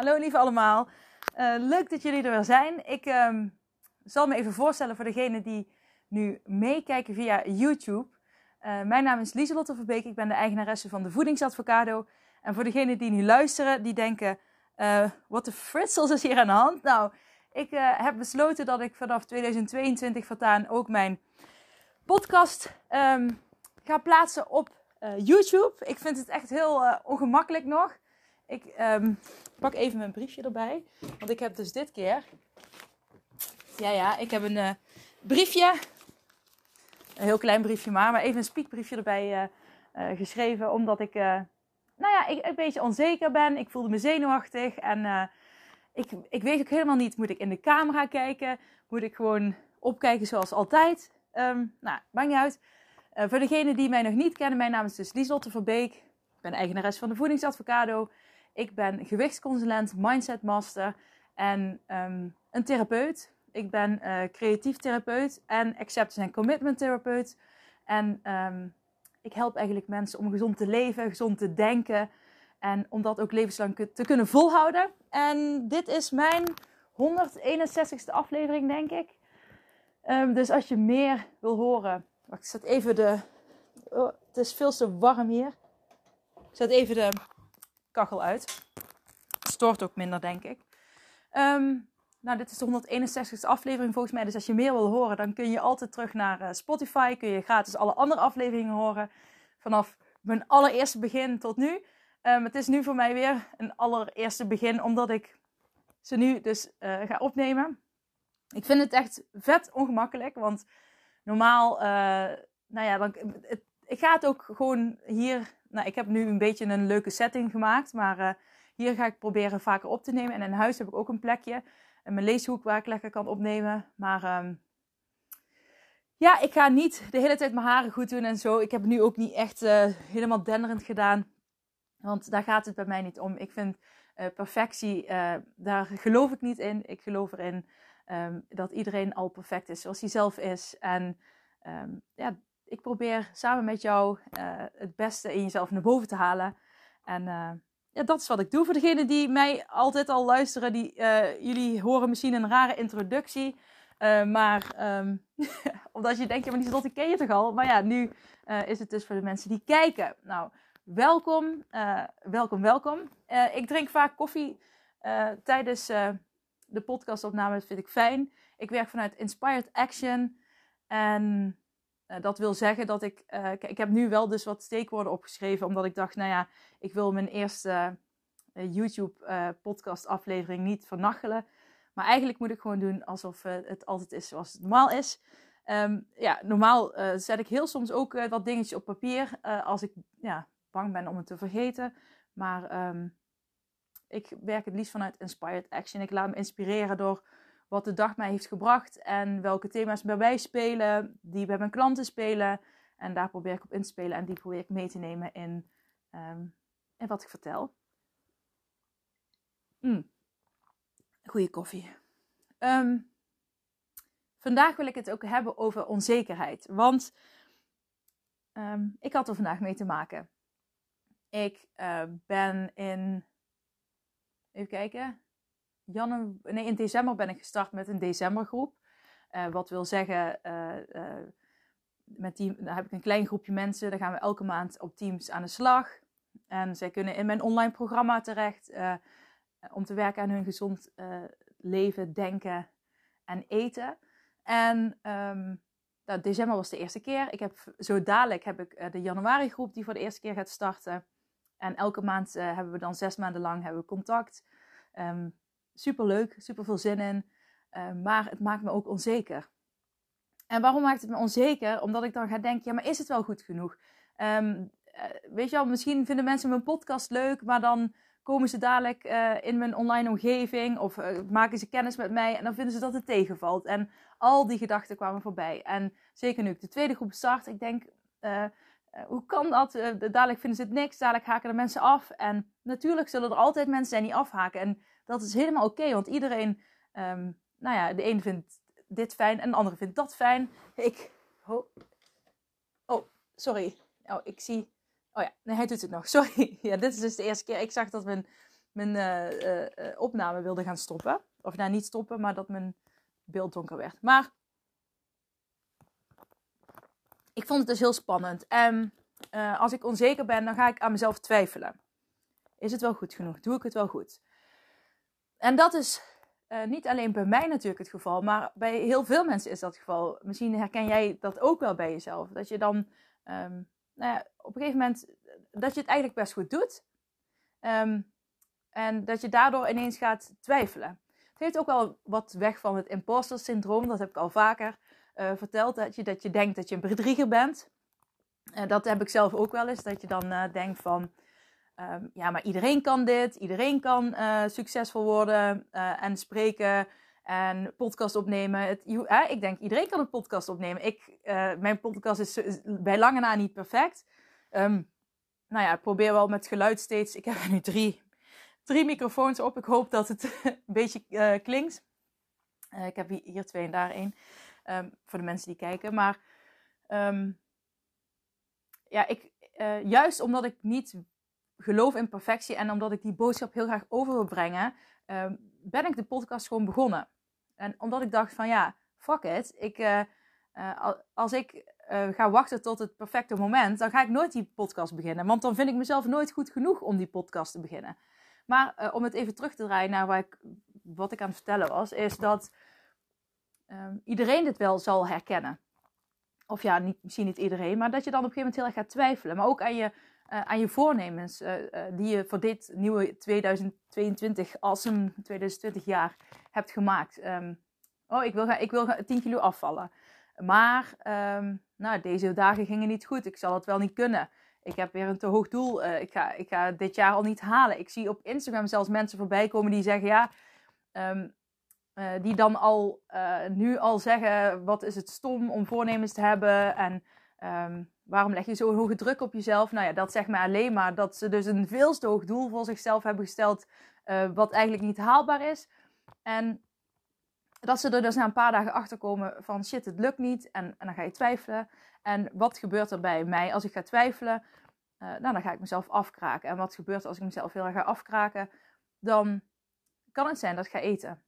Hallo lieve allemaal. Uh, leuk dat jullie er weer zijn. Ik um, zal me even voorstellen voor degenen die nu meekijken via YouTube. Uh, mijn naam is Lieselotte Verbeek. Ik ben de eigenaresse van de Voedingsadvocado. En voor degenen die nu luisteren, die denken... Uh, wat de fritsels is hier aan de hand? Nou, ik heb besloten dat ik vanaf 2022 voortaan ook mijn podcast um, ga plaatsen op YouTube. Ik vind het echt heel ongemakkelijk nog. Ik um, pak even mijn briefje erbij. Want ik heb dus dit keer. Ja, ja, ik heb een uh, briefje. Een heel klein briefje maar. Maar even een speakbriefje erbij uh, uh, geschreven. Omdat ik, nou ja, ik, een beetje onzeker ben. Ik voelde me zenuwachtig. En ik, ik weet ook helemaal niet. Moet ik in de camera kijken? Moet ik gewoon opkijken zoals altijd? Um, nou, maakt niet uit. voor degenen die mij nog niet kennen. Mijn naam is dus Lieselotte Verbeek. Ik ben eigenares van de Voedingsadvocado. Ik ben gewichtsconsulent, mindset master en um, een therapeut. Ik ben uh, creatief therapeut en acceptance en commitment therapeut. En um, ik help eigenlijk mensen om gezond te leven, gezond te denken en om dat ook levenslang te kunnen volhouden. En dit is mijn 161ste aflevering, denk ik. Um, dus als je meer wil horen. Wacht, ik zet even de. Oh, het is veel te warm hier. Ik zet even de kachel uit. Stoort ook minder, denk ik. Um, nou, dit is de 161ste aflevering volgens mij. Dus als je meer wil horen, dan kun je altijd terug naar uh, Spotify. Kun je gratis alle andere afleveringen horen. Vanaf mijn allereerste begin tot nu. Um, het is nu voor mij weer een allereerste begin, omdat ik ze nu dus uh, ga opnemen. Ik vind het echt vet ongemakkelijk, want normaal, uh, nou ja, dan, het, ik ga het ook gewoon hier nou, ik heb nu een beetje een leuke setting gemaakt. Maar uh, hier ga ik proberen vaker op te nemen. En in huis heb ik ook een plekje. En mijn leeshoek waar ik lekker kan opnemen. Maar um, ja, ik ga niet de hele tijd mijn haren goed doen en zo. Ik heb nu ook niet echt uh, helemaal denderend gedaan. Want daar gaat het bij mij niet om. Ik vind uh, perfectie, daar geloof ik niet in. Ik geloof erin um, dat iedereen al perfect is zoals hij zelf is. En um, ja, ik probeer samen met jou uh, het beste in jezelf naar boven te halen. En uh, ja, dat is wat ik doe. Voor degenen die mij altijd al luisteren, die, uh, jullie horen misschien een rare introductie. maar um, omdat je denkt, ja, maar die slot, ken je toch al? Maar ja, nu is het dus voor de mensen die kijken. Nou, welkom, welkom, welkom. ik drink vaak koffie tijdens de podcastopname. Dat vind ik fijn. Ik werk vanuit Inspired Action. En uh, dat wil zeggen dat ik, uh, ik heb nu wel dus wat steekwoorden opgeschreven, omdat ik dacht, nou ja, ik wil mijn eerste uh, YouTube podcast aflevering niet vernachelen. Maar eigenlijk moet ik gewoon doen alsof het altijd is zoals het normaal is. Um, ja, normaal zet ik heel soms ook wat dingetjes op papier als ik ja, bang ben om het te vergeten. Maar um, ik werk het liefst vanuit Inspired Action. Ik laat me inspireren door wat de dag mij heeft gebracht en welke thema's bij mij spelen, die bij mijn klanten spelen. En daar probeer ik op in te spelen en die probeer ik mee te nemen in, um, wat ik vertel. Mm. Goeie koffie. Um, vandaag wil ik het ook hebben over onzekerheid. Want um, ik had er vandaag mee te maken. Ik uh, ben in. Even kijken nee, in december ben ik gestart met een decembergroep. Uh, wat wil zeggen, uh, uh, met die, daar heb ik een klein groepje mensen. Daar gaan we elke maand op Teams aan de slag. En zij kunnen in mijn online programma terecht om te werken aan hun gezond leven, denken en eten. En um, nou, december was de eerste keer. Ik heb, zo dadelijk heb ik de januari groep die voor de eerste keer gaat starten. En elke maand hebben we dan zes maanden lang hebben we contact. Um, super leuk, super veel zin in. maar het maakt me ook onzeker. En waarom maakt het me onzeker? Omdat ik dan ga denken, ja, maar is het wel goed genoeg? Ehm, weet je wel, misschien vinden mensen mijn podcast leuk, maar dan komen ze dadelijk in mijn online omgeving of maken ze kennis met mij en dan vinden ze dat het tegenvalt. En al die gedachten kwamen voorbij. En zeker nu ik de tweede groep start, ik denk, hoe kan dat? Dadelijk vinden ze het niks, dadelijk haken de mensen af. En natuurlijk zullen er altijd mensen zijn die afhaken. En dat is helemaal oké, want iedereen, um, nou ja, de een vindt dit fijn en de andere vindt dat fijn. Ik, oh, oh sorry. Oh, ik zie, oh ja, nee, hij doet het nog. Sorry. Ja, dit is dus de eerste keer. Ik zag dat mijn, mijn uh, opname wilde gaan stoppen. Of nou, niet stoppen, maar dat mijn beeld donker werd. Maar ik vond het dus heel spannend. En als ik onzeker ben, dan ga ik aan mezelf twijfelen. Is het wel goed genoeg? Doe ik het wel goed? En dat is uh, niet alleen bij mij natuurlijk het geval, maar bij heel veel mensen is dat het geval. Misschien herken jij dat ook wel bij jezelf. Dat je dan um, nou ja, op een gegeven moment dat je het eigenlijk best goed doet. Um, en dat je daardoor ineens gaat twijfelen. Het heeft ook wel wat weg van het imposter syndroom. Dat heb ik al vaker uh, vertelt dat je, dat je denkt dat je een bedrieger bent. Uh, dat heb ik zelf ook wel eens. Dat je dan denkt van, um, ja, maar iedereen kan dit. Iedereen kan succesvol worden en spreken en podcast opnemen. Het, ik denk, iedereen kan een podcast opnemen. Ik, mijn podcast is, bij lange na niet perfect. Um, nou ja, ik probeer wel met geluid steeds. Ik heb er nu drie, drie microfoons op. Ik hoop dat het een beetje klinkt. ik heb hier twee en daar één. Um, voor de mensen die kijken. Maar ja, ik, juist omdat ik niet geloof in perfectie en omdat ik die boodschap heel graag over wil brengen, um, ben ik de podcast gewoon begonnen. En omdat ik dacht van ja, fuck it. Ik, uh, uh, als ik ga wachten tot het perfecte moment, dan ga ik nooit die podcast beginnen. Want dan vind ik mezelf nooit goed genoeg om die podcast te beginnen. Maar om het even terug te draaien naar waar ik, wat ik aan het vertellen was, is dat um, iedereen dit wel zal herkennen. Of ja, misschien niet iedereen, maar dat je dan op een gegeven moment heel erg gaat twijfelen. Maar ook aan je, uh, aan je voornemens uh, uh, die je voor dit nieuwe 2022, awesome 2020 jaar hebt gemaakt. Um, oh, ik wil, gaan, ik wil 10 kilo afvallen. Maar um, nou, deze dagen gingen niet goed. Ik zal het wel niet kunnen. Ik heb weer een te hoog doel. ik, ga, ik ga dit jaar al niet halen. Ik zie op Instagram zelfs mensen voorbij komen die zeggen: Ja, uh, die dan al nu al zeggen: wat is het stom om voornemens te hebben en waarom leg je zo'n hoge druk op jezelf? Nou ja, dat zegt mij alleen maar dat ze dus een veel te hoog doel voor zichzelf hebben gesteld, uh, wat eigenlijk niet haalbaar is. En dat ze er dus na een paar dagen achter komen van shit, het lukt niet. En, dan ga je twijfelen. En wat gebeurt er bij mij als ik ga twijfelen? nou, dan ga ik mezelf afkraken. En wat gebeurt er als ik mezelf heel erg ga afkraken? Dan kan het zijn dat ik ga eten.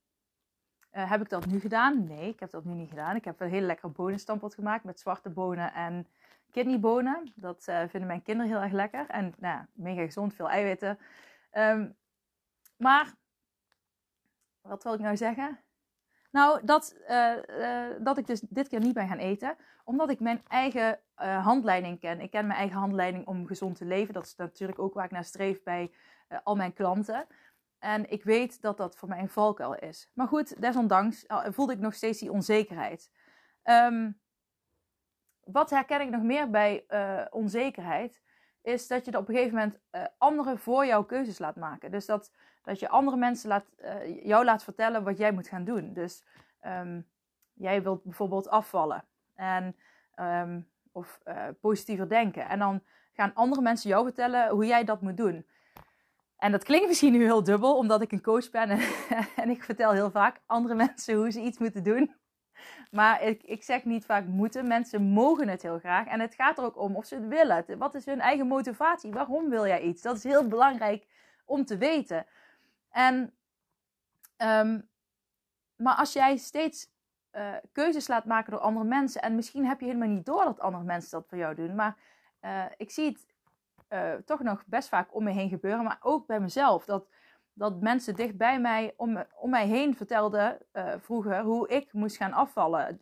Uh, heb ik dat nu gedaan? Nee, ik heb dat nu niet gedaan. Ik heb een hele lekkere bonenstamppot gemaakt met zwarte bonen en kidneybonen. Dat uh, vinden mijn kinderen heel erg lekker. En nou, mega gezond, veel eiwitten. Um, maar, wat wil ik nou zeggen? Nou, dat, uh, dat ik dus dit keer niet ben gaan eten. Omdat ik mijn eigen handleiding ken. Ik ken mijn eigen handleiding om gezond te leven. Dat is natuurlijk ook waar ik naar streef bij al mijn klanten. En ik weet dat dat voor mij een valkuil is. Maar goed, desondanks eh, voelde ik nog steeds die onzekerheid. Um, wat herken ik nog meer bij uh, onzekerheid? Is dat je op een gegeven moment uh, anderen voor jou keuzes laat maken. Dus dat, dat je andere mensen laat, uh, jou laat vertellen wat jij moet gaan doen. Dus um, jij wilt bijvoorbeeld afvallen. En, um, of positiever denken. En dan gaan andere mensen jou vertellen hoe jij dat moet doen. En dat klinkt misschien nu heel dubbel, omdat ik een coach ben en, en, ik vertel heel vaak andere mensen hoe ze iets moeten doen. Maar ik, ik zeg niet vaak moeten. Mensen mogen het heel graag. En het gaat er ook om of ze het willen. Wat is hun eigen motivatie? Waarom wil jij iets? Dat is heel belangrijk om te weten. En, um, maar als jij steeds uh, keuzes laat maken door andere mensen. En misschien heb je helemaal niet door dat andere mensen dat voor jou doen. Maar uh, ik zie het uh, toch nog best vaak om me heen gebeuren. Maar ook bij mezelf. Dat, dat mensen dicht bij mij om, om mij heen vertelden uh, vroeger hoe ik moest gaan afvallen.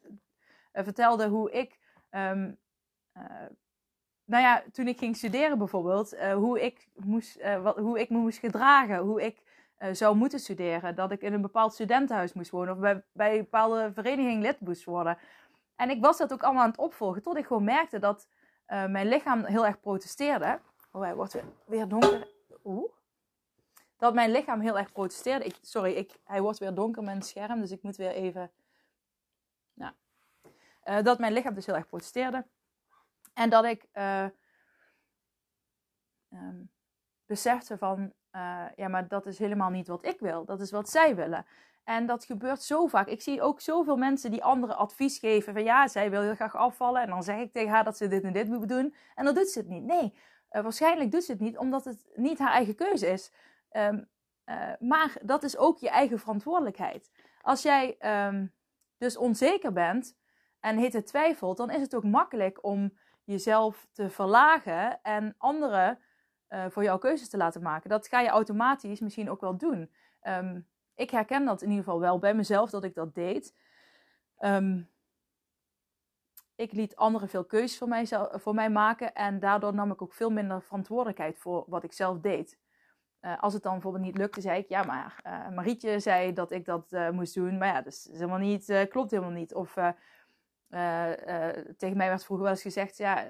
Uh, vertelden hoe ik. Um, nou ja, toen ik ging studeren bijvoorbeeld, hoe, ik moest, wat, hoe ik me moest gedragen. Hoe ik zou moeten studeren. Dat ik in een bepaald studentenhuis moest wonen. Of bij, bij een bepaalde vereniging lid moest worden. En ik was dat ook allemaal aan het opvolgen. Tot ik gewoon merkte dat mijn lichaam heel erg protesteerde. Oh, hij wordt weer, weer donker. Oeh dat mijn lichaam heel erg protesteerde. Ik, sorry, ik, hij wordt weer donker mijn scherm, dus ik moet weer even. Nou, dat mijn lichaam dus heel erg protesteerde. En dat ik uh, um, besefte van, uh, ja, maar dat is helemaal niet wat ik wil. Dat is wat zij willen. En dat gebeurt zo vaak. Ik zie ook zoveel mensen die anderen advies geven van ja, zij wil heel graag afvallen. En dan zeg ik tegen haar dat ze dit en dit moet doen. En dan doet ze het niet. Nee, waarschijnlijk doet ze het niet omdat het niet haar eigen keuze is. Um, uh, maar dat is ook je eigen verantwoordelijkheid. Als jij um, dus onzeker bent en het twijfelt, dan is het ook makkelijk om jezelf te verlagen en anderen uh, voor jouw keuzes te laten maken. Dat ga je automatisch misschien ook wel doen. Um, ik herken dat in ieder geval wel bij mezelf dat ik dat deed. Ik liet anderen veel keuzes voor mij, voor mij maken en daardoor nam ik ook veel minder verantwoordelijkheid voor wat ik zelf deed. Uh, als het dan bijvoorbeeld niet lukte, zei ik, ja, maar uh, Marietje zei dat ik dat uh, moest doen. Maar ja, dat is helemaal niet, klopt helemaal niet. Of tegen mij werd vroeger wel eens gezegd, ja,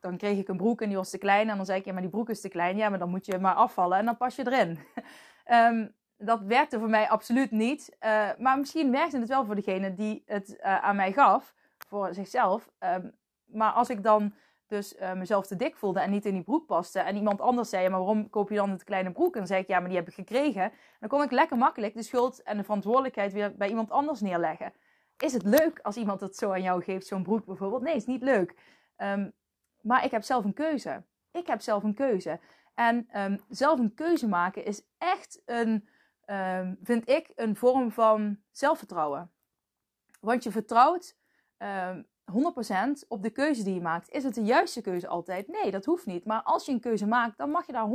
dan kreeg ik een broek en die was te klein. En dan zei ik, ja, maar die broek is te klein. Ja, maar dan moet je maar afvallen en dan pas je erin. um, dat werkte voor mij absoluut niet. maar misschien werkte het wel voor degene die het aan mij gaf, voor zichzelf. Um, maar als ik dan dus uh, mezelf te dik voelde en niet in die broek paste. En iemand anders zei, maar waarom koop je dan het kleine broek? En zei ik, ja, maar die heb ik gekregen. Dan kon ik lekker makkelijk de schuld en de verantwoordelijkheid weer bij iemand anders neerleggen. Is het leuk als iemand het zo aan jou geeft, zo'n broek bijvoorbeeld? Nee, is niet leuk. Um, maar ik heb zelf een keuze. Ik heb zelf een keuze. En um, zelf een keuze maken is echt een, um, vind ik, een vorm van zelfvertrouwen. Want je vertrouwt 100% op de keuze die je maakt. Is het de juiste keuze altijd? Nee, dat hoeft niet. Maar als je een keuze maakt, dan mag je daar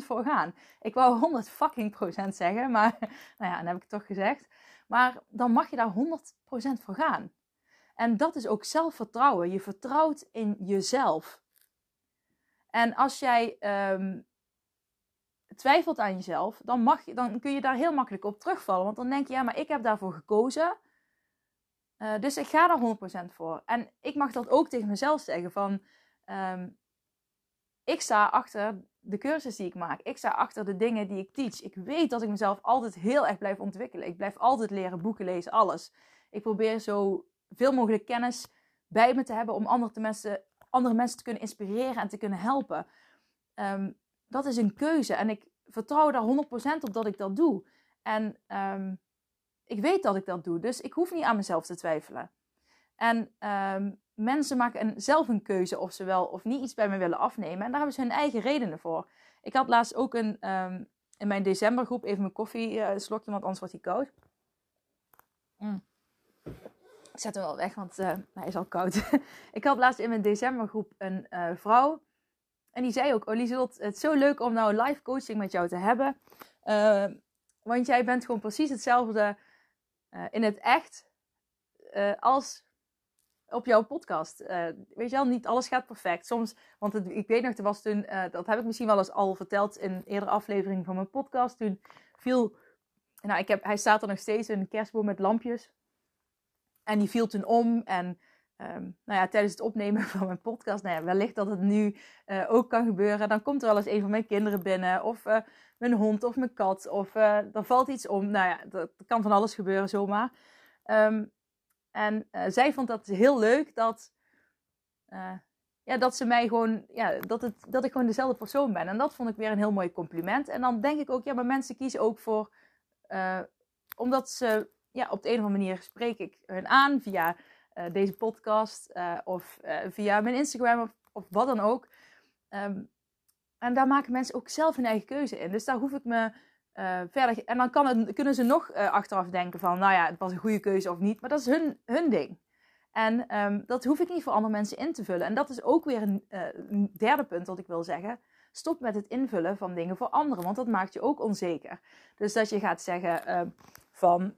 100% voor gaan. Ik wou 100 fucking procent zeggen, maar nou ja, dan heb ik het toch gezegd. Maar dan mag je daar 100% voor gaan. En dat is ook zelfvertrouwen. Je vertrouwt in jezelf. En als jij um, twijfelt aan jezelf, dan, mag je, dan kun je daar heel makkelijk op terugvallen. Want dan denk je, ja, maar ik heb daarvoor gekozen. Uh, dus ik ga daar 100% voor. En ik mag dat ook tegen mezelf zeggen van... Um, ik sta achter de cursus die ik maak. Ik sta achter de dingen die ik teach. Ik weet dat ik mezelf altijd heel erg blijf ontwikkelen. Ik blijf altijd leren, boeken lezen, alles. Ik probeer zo veel mogelijk kennis bij me te hebben om andere mensen, andere mensen te kunnen inspireren en te kunnen helpen. Um, dat is een keuze en ik vertrouw daar 100% op dat ik dat doe. En um, ik weet dat ik dat doe, dus ik hoef niet aan mezelf te twijfelen. En um, mensen maken een, zelf een keuze of ze wel of niet iets bij me willen afnemen. En daar hebben ze hun eigen redenen voor. Ik had laatst ook een, um, in mijn decembergroep even mijn koffie uh, slokje, want anders wordt hij koud. Mm. Ik zet hem wel weg, want uh, hij is al koud. ik had laatst in mijn decembergroep een uh, vrouw. En die zei ook, oh het is zo leuk om nou live coaching met jou te hebben. want jij bent gewoon precies hetzelfde uh, in het echt uh, als op jouw podcast. Uh, weet je wel, niet alles gaat perfect. Soms, want ik weet nog, er was toen, dat heb ik misschien wel eens al verteld in een eerdere aflevering van mijn podcast. Toen viel, nou, ik heb, hij staat er nog steeds, een kerstboom met lampjes. En die viel toen om en Um, nou ja, tijdens het opnemen van mijn podcast, nou ja, wellicht dat het nu uh, ook kan gebeuren. Dan komt er wel eens een van mijn kinderen binnen, of uh, mijn hond, of mijn kat, of uh, er valt iets om. Nou ja, dat, kan van alles gebeuren zomaar. Um, en zij vond dat heel leuk dat, ja, dat ze mij gewoon, ja, dat, het, dat ik gewoon dezelfde persoon ben. En dat vond ik weer een heel mooi compliment. En dan denk ik ook, ja, maar mensen kiezen ook voor, omdat ze, ja, op de een of andere manier spreek ik hun aan via uh, deze podcast uh, of uh, via mijn Instagram of, of wat dan ook. Um, en daar maken mensen ook zelf hun eigen keuze in. Dus daar hoef ik me verder. En dan kan het, kunnen ze nog achteraf denken van, nou ja, het was een goede keuze of niet. Maar dat is hun, hun ding. En um, dat hoef ik niet voor andere mensen in te vullen. En dat is ook weer een, derde punt wat ik wil zeggen. Stop met het invullen van dingen voor anderen, want dat maakt je ook onzeker. Dus dat je gaat zeggen van,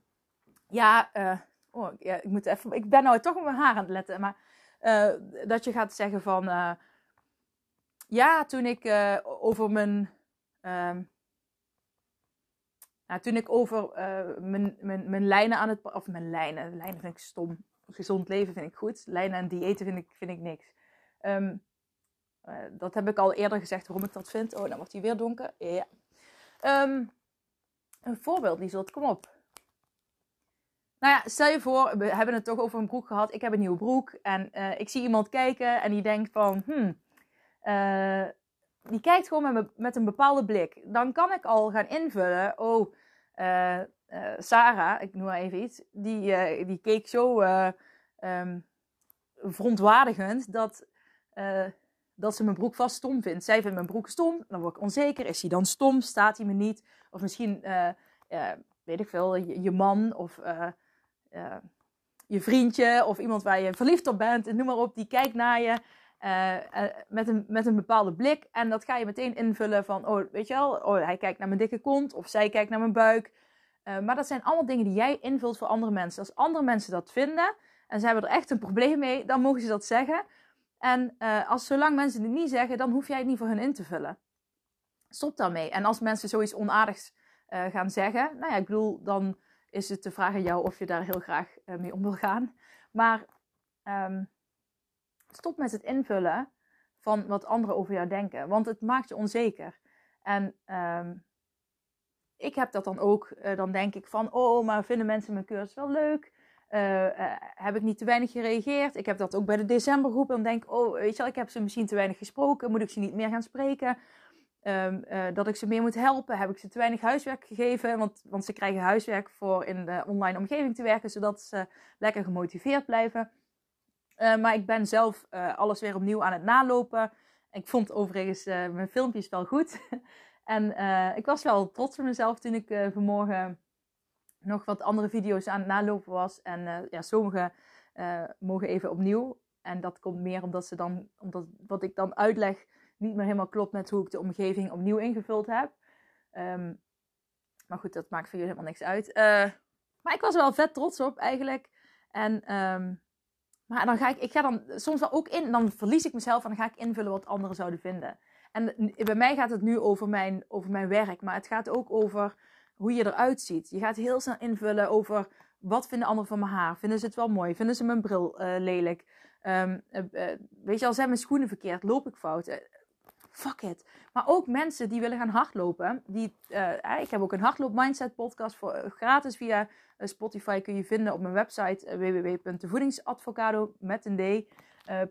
ja, Oh, ja, ik, moet even, ik ben nou toch op mijn haar aan het letten. Maar uh, dat je gaat zeggen van... Uh, ja, toen ik uh, over mijn... Ehm, nou, toen ik over mijn, mijn, mijn lijnen aan het... Of mijn lijnen, lijnen vind ik stom. Gezond leven vind ik goed. Lijnen en diëten vind ik, vind ik niks. Um, dat heb ik al eerder gezegd waarom ik dat vind. Oh, dan wordt hij weer donker. Ja. Um, een voorbeeld, Lieselt, kom op. Nou ja, stel je voor, we hebben het toch over een broek gehad. Ik heb een nieuwe broek en uh, ik zie iemand kijken en die denkt van, hmm, uh, die kijkt gewoon met, met, een bepaalde blik. Dan kan ik al gaan invullen, oh, uh, Sarah, ik noem maar even iets, die, die keek zo um, verontwaardigend dat, dat ze mijn broek vast stom vindt. Zij vindt mijn broek stom, dan word ik onzeker. Is hij dan stom? Staat hij me niet? Of misschien, weet ik veel, je, man of je vriendje of iemand waar je verliefd op bent, noem maar op, die kijkt naar je uh, uh, met, een, met een bepaalde blik. En dat ga je meteen invullen van, oh, weet je wel, oh, hij kijkt naar mijn dikke kont of zij kijkt naar mijn buik. maar dat zijn allemaal dingen die jij invult voor andere mensen. Als andere mensen dat vinden en ze hebben er echt een probleem mee, dan mogen ze dat zeggen. En als zolang mensen het niet zeggen, dan hoef jij het niet voor hun in te vullen. Stop daarmee. En als mensen zoiets onaardigs gaan zeggen, nou ja, ik bedoel, dan is het de vraag aan jou of je daar heel graag uh, mee om wil gaan. Maar um, stop met het invullen van wat anderen over jou denken, want het maakt je onzeker. En um, ik heb dat dan ook, uh, dan denk ik van, oh, maar vinden mensen mijn cursus wel leuk? Uh, heb ik niet te weinig gereageerd? Ik heb dat ook bij de decembergroep. Dan denk ik, oh, weet je wel, ik heb ze misschien te weinig gesproken. Moet ik ze niet meer gaan spreken? Um, uh, dat ik ze meer moet helpen. Heb ik ze te weinig huiswerk gegeven? Want, want ze krijgen huiswerk voor in de online omgeving te werken, zodat ze lekker gemotiveerd blijven. Uh, maar ik ben zelf uh, alles weer opnieuw aan het nalopen. Ik vond overigens mijn filmpjes wel goed. en ik was wel trots op mezelf toen ik vanmorgen nog wat andere video's aan het nalopen was. En ja, sommige mogen even opnieuw. En dat komt meer omdat ze dan, omdat wat ik dan uitleg niet meer helemaal klopt met hoe ik de omgeving opnieuw ingevuld heb. Um, maar goed, dat maakt voor jullie helemaal niks uit. Uh, maar ik was er wel vet trots op eigenlijk. En, um, maar dan ga ik, ik ga dan soms wel ook in, dan verlies ik mezelf en dan ga ik invullen wat anderen zouden vinden. En bij mij gaat het nu over mijn, over mijn werk, maar het gaat ook over hoe je eruit ziet. Je gaat heel snel invullen over wat vinden anderen van mijn haar? Vinden ze het wel mooi? Vinden ze mijn bril uh, lelijk? Um, uh, weet je, al zijn mijn schoenen verkeerd, loop ik fout? Fuck it. Maar ook mensen die willen gaan hardlopen. Die, uh, ik heb ook een hardloop mindset podcast voor, uh, gratis via uh, Spotify. Kun je vinden op mijn website www.voedingsadvocado met een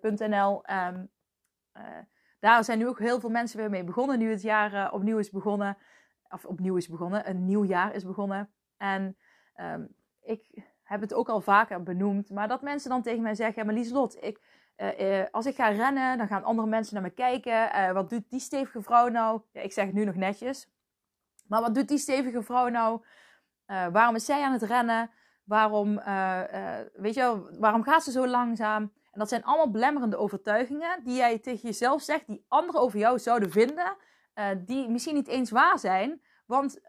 d.nl. Um, daar zijn nu ook heel veel mensen weer mee begonnen. Nu het jaar opnieuw is begonnen. Of opnieuw is begonnen. Een nieuw jaar is begonnen. En um, ik heb het ook al vaker benoemd. Maar dat mensen dan tegen mij zeggen: maar Lieslot, ik uh, uh, als ik ga rennen, dan gaan andere mensen naar me kijken. Uh, wat doet die stevige vrouw nou? Ja, ik zeg nu nog netjes. Maar wat doet die stevige vrouw nou? waarom is zij aan het rennen? Waarom, weet je wel, waarom gaat ze zo langzaam? En dat zijn allemaal belemmerende overtuigingen die jij tegen jezelf zegt, die anderen over jou zouden vinden, die misschien niet eens waar zijn. Want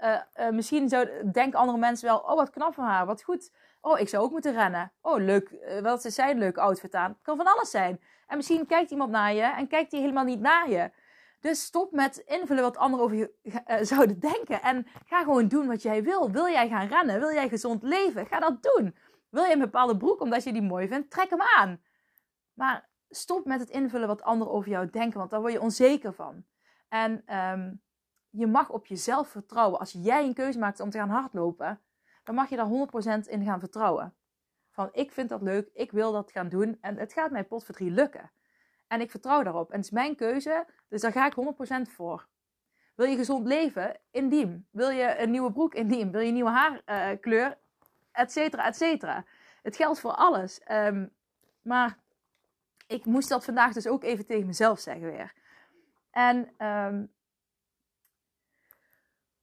misschien zou, denken andere mensen wel, oh wat knap van haar, wat goed Oh, ik zou ook moeten rennen. Oh, leuk. Uh, wat zij een leuk outfit aan? Het kan van alles zijn. En misschien kijkt iemand naar je en kijkt hij helemaal niet naar je. Dus stop met invullen wat anderen over je uh, zouden denken. En ga gewoon doen wat jij wil. Wil jij gaan rennen? Wil jij gezond leven? Ga dat doen. Wil je een bepaalde broek omdat je die mooi vindt? Trek hem aan. Maar stop met het invullen wat anderen over jou denken, want daar word je onzeker van. En um, je mag op jezelf vertrouwen. Als jij een keuze maakt om te gaan hardlopen, dan mag je daar 100% in gaan vertrouwen. Van ik vind dat leuk, ik wil dat gaan doen en het gaat mij potverdrie lukken. En ik vertrouw daarop. En het is mijn keuze, dus daar ga ik 100% voor. Wil je gezond leven? Indiem. Wil je een nieuwe broek? Indiem. Wil je een nieuwe haarkleur? Uh, et cetera, et cetera. Het geldt voor alles. Um, maar ik moest dat vandaag dus ook even tegen mezelf zeggen weer. En um,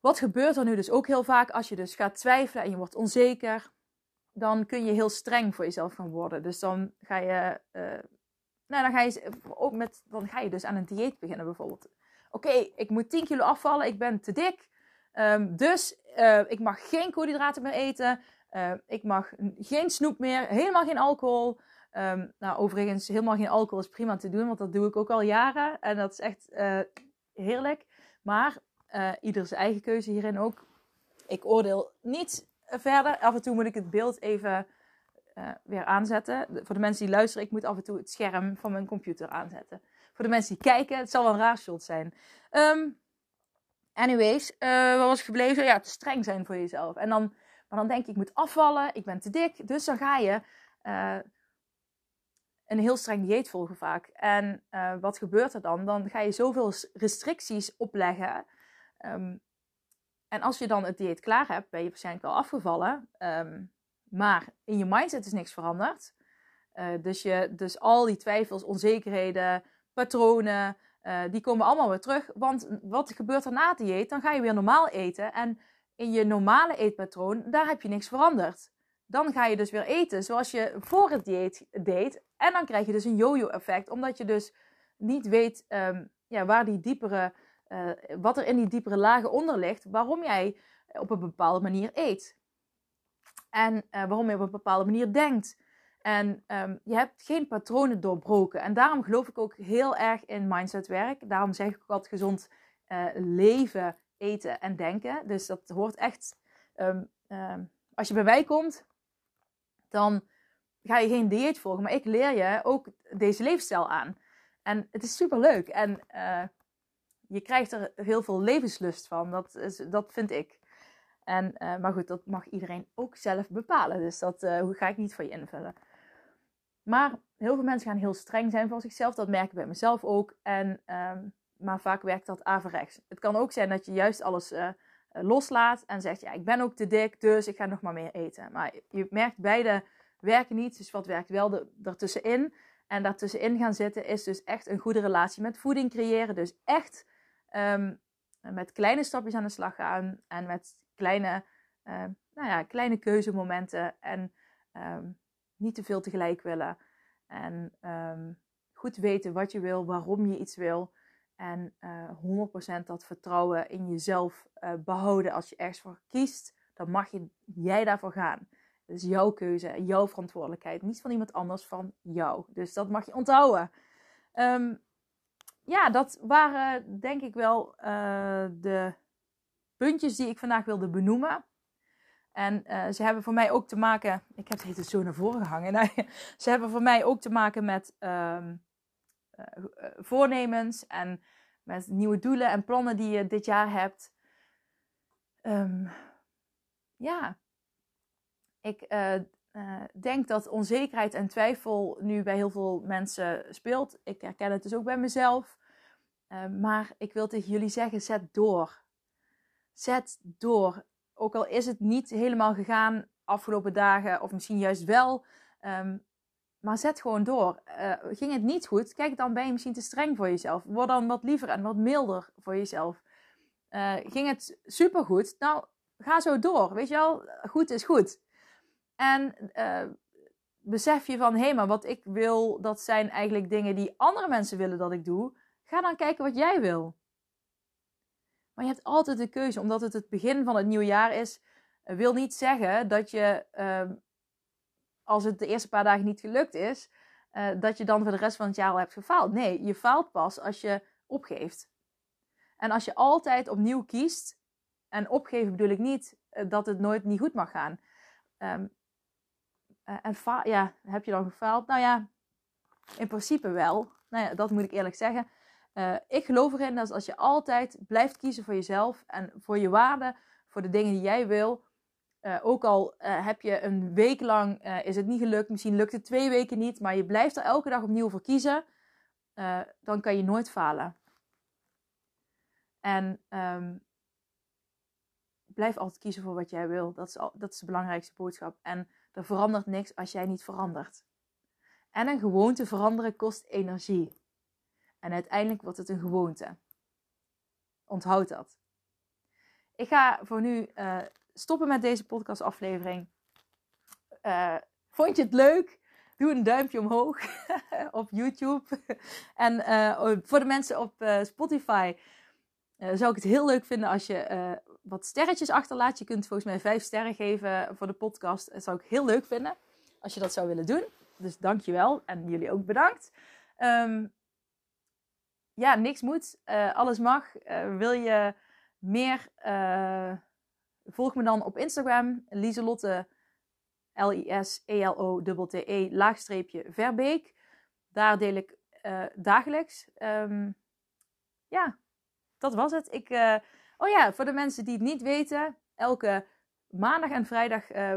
wat gebeurt er nu dus ook heel vaak als je dus gaat twijfelen en je wordt onzeker? Dan kun je heel streng voor jezelf gaan worden. Dus dan ga je, uh, nou, dan ga je ook met, dan ga je dus aan een dieet beginnen bijvoorbeeld. Oké, ik moet 10 kilo afvallen, ik ben te dik. Um, dus uh, ik mag geen koolhydraten meer eten. Uh, ik mag geen snoep meer, helemaal geen alcohol. Um, nou, overigens, helemaal geen alcohol is prima te doen, want dat doe ik ook al jaren. En dat is echt heerlijk. Maar uh, ieder zijn eigen keuze hierin ook. ik oordeel niet verder. Af en toe moet ik het beeld even uh, weer aanzetten. Voor de mensen die luisteren, ik moet af en toe het scherm van mijn computer aanzetten. Voor de mensen die kijken, het zal wel een raar shot zijn. Um, anyways, uh, wat was ik gebleven? Ja, te streng zijn voor jezelf. En dan, maar dan denk je, ik moet afvallen, ik ben te dik. Dus dan ga je een heel streng dieet volgen vaak. En wat gebeurt er dan? Dan ga je zoveel restricties opleggen. Um, en als je dan het dieet klaar hebt, ben je waarschijnlijk wel afgevallen. Um, maar in je mindset is niks veranderd. Uh, dus, je, dus al die twijfels, onzekerheden, patronen, uh, die komen allemaal weer terug. Want wat gebeurt er na het dieet? Dan ga je weer normaal eten. En in je normale eetpatroon, daar heb je niks veranderd. Dan ga je dus weer eten zoals je voor het dieet deed. En dan krijg je dus een yo-yo effect. Omdat je dus niet weet um, ja, waar die diepere, uh, wat er in die diepere lagen onder ligt. Waarom jij op een bepaalde manier eet. En uh, waarom je op een bepaalde manier denkt. En um, je hebt geen patronen doorbroken. En daarom geloof ik ook heel erg in mindsetwerk. Daarom zeg ik ook altijd gezond uh, leven, eten en denken. Dus dat hoort echt. Um, um, als je bij mij komt, dan ga je geen dieet volgen. Maar ik leer je ook deze leefstijl aan. En het is super leuk. En je krijgt er heel veel levenslust van. Dat, is, dat vind ik. En, uh, maar goed, dat mag iedereen ook zelf bepalen. Dus dat uh, ga ik niet voor je invullen. Maar heel veel mensen gaan heel streng zijn voor zichzelf. Dat merk ik bij mezelf ook. En, um, maar vaak werkt dat averechts. Het kan ook zijn dat je juist alles uh, loslaat en zegt: Ja, ik ben ook te dik, dus ik ga nog maar meer eten. Maar je merkt beide werken niet. Dus wat werkt wel de, ertussenin? En daartussenin gaan zitten is dus echt een goede relatie met voeding creëren. Dus echt um, met kleine stapjes aan de slag gaan en met kleine, uh, nou ja, kleine keuzemomenten. En um, niet te veel tegelijk willen. En goed weten wat je wil, waarom je iets wil. En uh, eh, 100% dat vertrouwen in jezelf uh, behouden. Als je ergens voor kiest, dan mag je, jij daarvoor gaan. Het is jouw keuze, jouw verantwoordelijkheid. Niet van iemand anders, van jou. Dus dat mag je onthouden. Um, ja, dat waren denk ik wel uh, de puntjes die ik vandaag wilde benoemen. En uh, ze hebben voor mij ook te maken. Ik heb het zo naar voren gehangen. Ze hebben voor mij ook te maken met um, uh, voornemens en met nieuwe doelen en plannen die je dit jaar hebt. Um, ja, ik uh, denk dat onzekerheid en twijfel nu bij heel veel mensen speelt. Ik herken het dus ook bij mezelf. maar ik wil tegen jullie zeggen: zet door. Zet door ook al is het niet helemaal gegaan afgelopen dagen, of misschien juist wel. Um, maar zet gewoon door. Uh, ging het niet goed? Kijk, dan ben je misschien te streng voor jezelf. Word dan wat liever en wat milder voor jezelf. Ging het supergoed? Nou, ga zo door. Weet je wel, goed is goed. En uh, besef je van, hé, maar wat ik wil, dat zijn eigenlijk dingen die andere mensen willen dat ik doe. Ga dan kijken wat jij wil. Maar je hebt altijd de keuze, omdat het het begin van het nieuwe jaar is. Uh, wil niet zeggen dat je, uh, als het de eerste paar dagen niet gelukt is, uh, dat je dan voor de rest van het jaar al hebt gefaald. Nee, je faalt pas als je opgeeft. En als je altijd opnieuw kiest, en opgeven bedoel ik niet dat het nooit niet goed mag gaan. Um, en ja, heb je dan gefaald? Nou ja, in principe wel. Nou ja, dat moet ik eerlijk zeggen. Uh, ik geloof erin dat als je altijd blijft kiezen voor jezelf en voor je waarden, voor de dingen die jij wil. Uh, ook al heb je een week lang, is het niet gelukt, misschien lukt het twee weken niet, maar je blijft er elke dag opnieuw voor kiezen, dan kan je nooit falen. En um, blijf altijd kiezen voor wat jij wil. Dat is, al, dat is de belangrijkste boodschap. En er verandert niks als jij niet verandert. En een gewoonte veranderen kost energie. En uiteindelijk wordt het een gewoonte. Onthoud dat. Ik ga voor nu uh, stoppen met deze podcastaflevering. Uh, vond je het leuk? Doe een duimpje omhoog op YouTube. en uh, voor de mensen op Spotify zou ik het heel leuk vinden als je wat sterretjes achterlaat. Je kunt volgens mij vijf sterren geven voor de podcast. Dat zou ik heel leuk vinden als je dat zou willen doen. Dus dankjewel en jullie ook bedankt. Um, ja, niks moet. Uh, alles mag. Uh, wil je meer uh, volg me dan op Instagram, Lieselotte, L-I-S-E-L-O-T-T-E, laagstreepje Verbeek. Daar deel ik dagelijks. Um, ja, dat was het. Ik, oh ja, voor de mensen die het niet weten, elke maandag en vrijdag uh,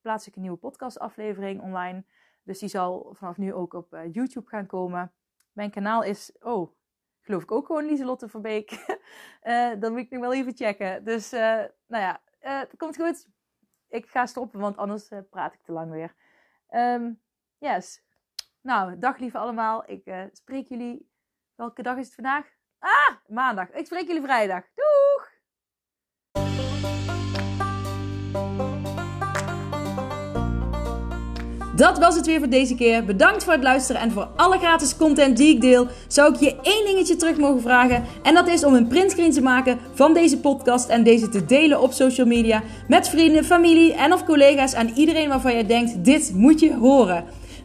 plaats ik een nieuwe podcastaflevering online. Dus die zal vanaf nu ook op YouTube gaan komen. Mijn kanaal is, oh, geloof ik ook gewoon Lieselotte Verbeek. uh, dan moet ik nog wel even checken. Dus, nou ja, het komt goed. Ik ga stoppen, want anders praat ik te lang weer. Um, yes. Nou, dag lieve allemaal. Ik spreek jullie. Welke dag is het vandaag? Ah, maandag. Ik spreek jullie vrijdag. Doeg! Dat was het weer voor deze keer. Bedankt voor het luisteren en voor alle gratis content die ik deel. Zou ik je één dingetje terug mogen vragen? En dat is om een printscreen te maken van deze podcast en deze te delen op social media met vrienden, familie en of collega's en iedereen waarvan je denkt: dit moet je horen.